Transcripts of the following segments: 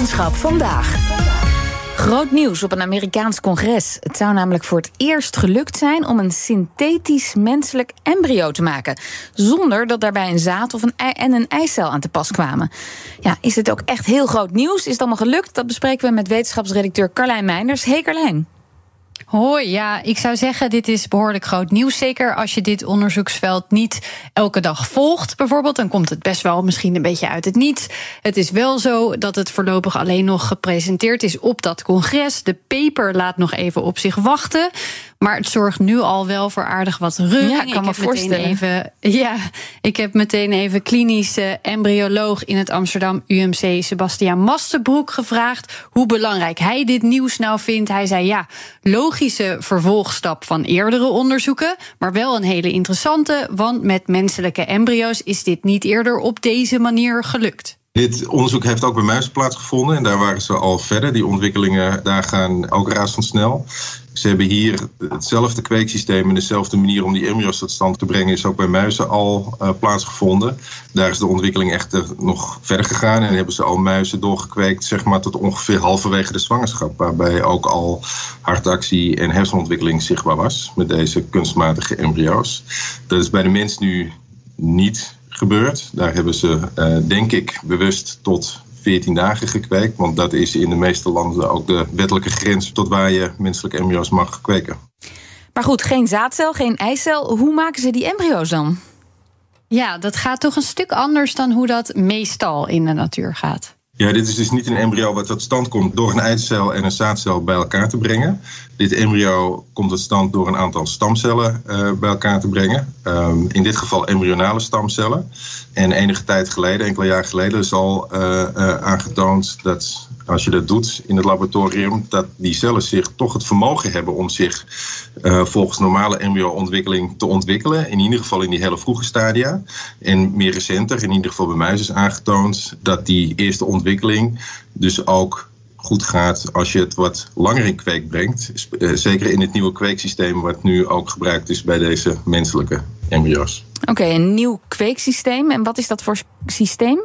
Wetenschap vandaag. Groot nieuws op een Amerikaans congres. Het zou namelijk voor het eerst gelukt zijn om een synthetisch menselijk embryo te maken. Zonder dat daarbij een zaad of een ei en een eicel aan te pas kwamen. Ja, is het ook echt heel groot nieuws? Is het allemaal gelukt? Dat bespreken we met wetenschapsredacteur Carlijn Meinders. Hey. Hoi, ja, ik zou zeggen, dit is behoorlijk groot nieuws. Zeker als je dit onderzoeksveld niet elke dag volgt, bijvoorbeeld. Dan komt het best wel misschien een beetje uit het niets. Het is wel zo dat het voorlopig alleen nog gepresenteerd is op dat congres. De paper laat nog even op zich wachten. Maar het zorgt nu al wel voor aardig wat reuring. Ja, ik kan me voorstellen. Even, ja, ik heb meteen even klinische embryoloog in het Amsterdam UMC, Sebastiaan Mastenbroek, gevraagd hoe belangrijk hij dit nieuws nou vindt. Hij zei ja, logische vervolgstap van eerdere onderzoeken, maar wel een hele interessante, want met menselijke embryo's is dit niet eerder op deze manier gelukt. Dit onderzoek heeft ook bij muizen plaatsgevonden en daar waren ze al verder. Die ontwikkelingen daar gaan ook razendsnel. Ze hebben hier hetzelfde kweeksysteem en dezelfde manier om die embryo's tot stand te brengen is ook bij muizen al uh, plaatsgevonden. Daar is de ontwikkeling echter nog verder gegaan en hebben ze al muizen doorgekweekt zeg maar, tot ongeveer halverwege de zwangerschap. Waarbij ook al hartactie en hersenontwikkeling zichtbaar was met deze kunstmatige embryo's. Dat is bij de mens nu niet gebeurd. Daar hebben ze, uh, denk ik, bewust tot 14 dagen gekweekt. Want dat is in de meeste landen ook de wettelijke grens tot waar je menselijke embryo's mag kweken. Maar goed, geen zaadcel, geen eicel. Hoe maken ze die embryo's dan? Ja, dat gaat toch een stuk anders dan hoe dat meestal in de natuur gaat. Ja, dit is dus niet een embryo wat tot stand komt door een eicel en een zaadcel bij elkaar te brengen. Dit embryo komt tot stand door een aantal stamcellen uh, bij elkaar te brengen. Um, in dit geval embryonale stamcellen. En enige tijd geleden, enkele jaar geleden, is al uh, uh, aangetoond dat als je dat doet in het laboratorium, dat die cellen zich toch het vermogen hebben om zich uh, volgens normale embryo-ontwikkeling te ontwikkelen. In ieder geval in die hele vroege stadia. En meer recenter, in ieder geval bij muizen, is aangetoond dat die eerste ontwikkeling dus ook goed gaat als je het wat langer in kweek brengt. Zeker in het nieuwe kweeksysteem wat nu ook gebruikt is bij deze menselijke embryo's. Oké, een nieuw kweeksysteem. En wat is dat voor systeem?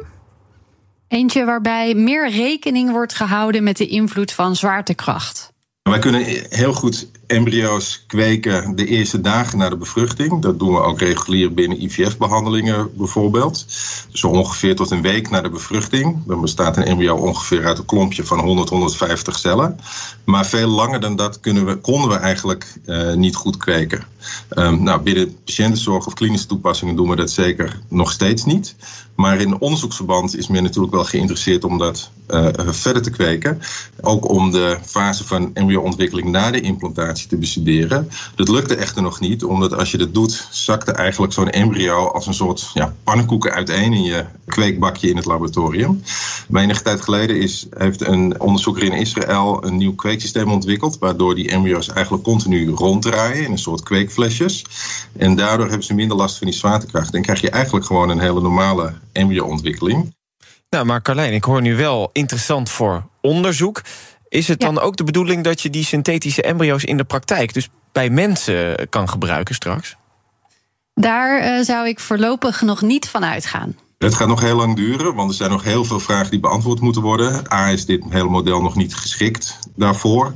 Eentje waarbij meer rekening wordt gehouden met de invloed van zwaartekracht. Wij kunnen heel goed embryo's kweken de eerste dagen na de bevruchting. Dat doen we ook regulier binnen IVF-behandelingen bijvoorbeeld. Zo ongeveer tot een week na de bevruchting. Dan bestaat een embryo ongeveer uit een klompje van 100, 150 cellen. Maar veel langer dan dat kunnen we, konden we eigenlijk uh, niet goed kweken. Um, nou, binnen patiëntenzorg of klinische toepassingen doen we dat zeker nog steeds niet. Maar in onderzoeksverband is men natuurlijk wel geïnteresseerd om dat uh, verder te kweken. Ook om de fase van embryo-ontwikkeling na de implantatie te bestuderen. Dat lukte echter nog niet, omdat als je dat doet, zakte eigenlijk zo'n embryo als een soort ja, pannenkoeken uiteen in je kweekbakje in het laboratorium. Enige tijd geleden is, heeft een onderzoeker in Israël een nieuw kweeksysteem ontwikkeld, waardoor die embryo's eigenlijk continu ronddraaien in een soort kweekflesjes. En daardoor hebben ze minder last van die zwaartekracht. En krijg je eigenlijk gewoon een hele normale embryo-ontwikkeling. Nou, maar Carlijn, ik hoor nu wel interessant voor onderzoek. Is het ja. dan ook de bedoeling dat je die synthetische embryo's in de praktijk, dus bij mensen, kan gebruiken straks? Daar uh, zou ik voorlopig nog niet van uitgaan. Het gaat nog heel lang duren, want er zijn nog heel veel vragen die beantwoord moeten worden. A is dit hele model nog niet geschikt daarvoor.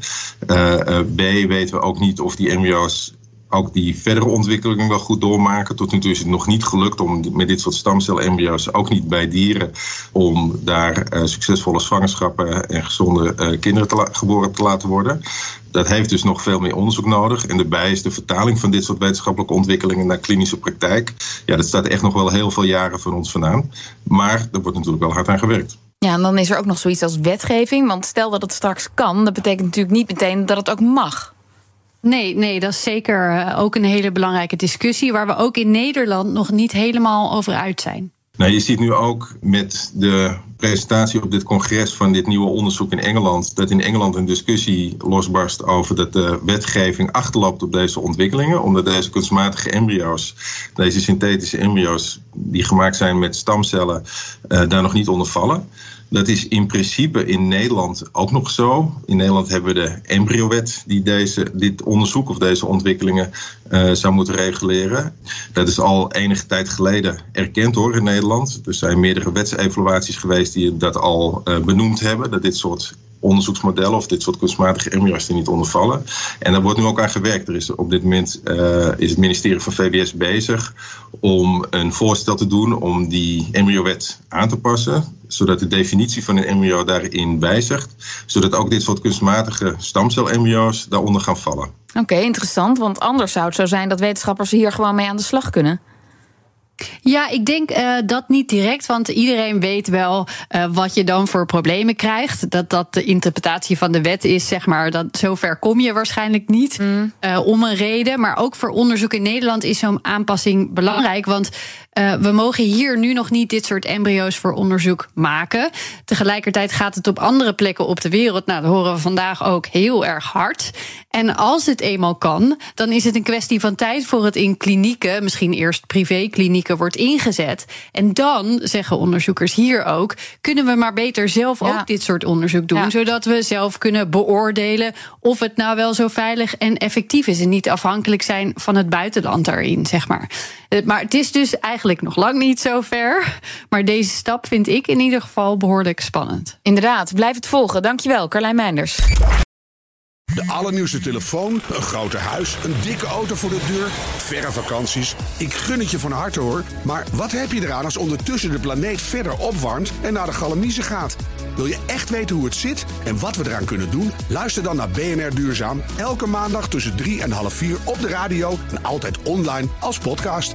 Uh, uh, B weten we ook niet of die embryo's ook die verdere ontwikkeling wel goed doormaken. Tot nu toe is het nog niet gelukt om met dit soort stamcel-embryo's, ook niet bij dieren, om daar uh, succesvolle zwangerschappen en gezonde uh, kinderen te geboren te laten worden. Dat heeft dus nog veel meer onderzoek nodig. En daarbij is de vertaling van dit soort wetenschappelijke ontwikkelingen naar klinische praktijk. Ja, dat staat echt nog wel heel veel jaren van ons vandaan. Maar er wordt natuurlijk wel hard aan gewerkt. Ja, en dan is er ook nog zoiets als wetgeving. Want stel dat het straks kan, dat betekent natuurlijk niet meteen dat het ook mag. Nee, nee, dat is zeker eh, ook een hele belangrijke discussie. Waar we ook in Nederland nog niet helemaal over uit zijn. Nou, je ziet nu ook met de presentatie op dit congres van dit nieuwe onderzoek in Engeland, dat in Engeland een discussie losbarst over dat de wetgeving achterloopt op deze ontwikkelingen, omdat deze kunstmatige embryo's, deze synthetische embryo's die gemaakt zijn met stamcellen, uh, daar nog niet onder vallen. Dat is in principe in Nederland ook nog zo. In Nederland hebben we de embryowet die deze, dit onderzoek of deze ontwikkelingen uh, zou moeten reguleren. Dat is al enige tijd geleden erkend hoor in Nederland. Er zijn meerdere wetsevaluaties geweest die dat al uh, benoemd hebben. Dat dit soort onderzoeksmodellen of dit soort kunstmatige embryo's er niet onder vallen. En daar wordt nu ook aan gewerkt. Er is op dit moment uh, is het ministerie van VWS bezig om een voorstel te doen om die embryowet aan te passen, zodat de definitie van een embryo daarin wijzigt, zodat ook dit soort kunstmatige stamcel-embryo's daaronder gaan vallen. Oké, interessant, want anders zou het zo zijn dat wetenschappers hier gewoon mee aan de slag kunnen. Ja, ik denk uh, dat niet direct, want iedereen weet wel uh, wat je dan voor problemen krijgt. Dat dat de interpretatie van de wet is, zeg maar, dat zover kom je waarschijnlijk niet mm. uh, om een reden. Maar ook voor onderzoek in Nederland is zo'n aanpassing belangrijk, want uh, we mogen hier nu nog niet dit soort embryo's voor onderzoek maken. Tegelijkertijd gaat het op andere plekken op de wereld. Nou, dat horen we vandaag ook heel erg hard. En als het eenmaal kan, dan is het een kwestie van tijd voor het in klinieken, misschien eerst privéklinieken, wordt ingezet. En dan, zeggen onderzoekers hier ook, kunnen we maar beter zelf ja. ook dit soort onderzoek doen. Ja. Zodat we zelf kunnen beoordelen of het nou wel zo veilig en effectief is. En niet afhankelijk zijn van het buitenland daarin, zeg maar. Maar het is dus eigenlijk nog lang niet zo ver. Maar deze stap vind ik in ieder geval behoorlijk spannend. Inderdaad, blijf het volgen. Dankjewel, Carlijn Meinders. De allernieuwste telefoon, een groter huis, een dikke auto voor de deur, verre vakanties. Ik gun het je van harte hoor. Maar wat heb je eraan als ondertussen de planeet verder opwarmt en naar de galamiezen gaat? Wil je echt weten hoe het zit en wat we eraan kunnen doen? Luister dan naar BNR Duurzaam. Elke maandag tussen 3 en half 4 op de radio en altijd online als podcast.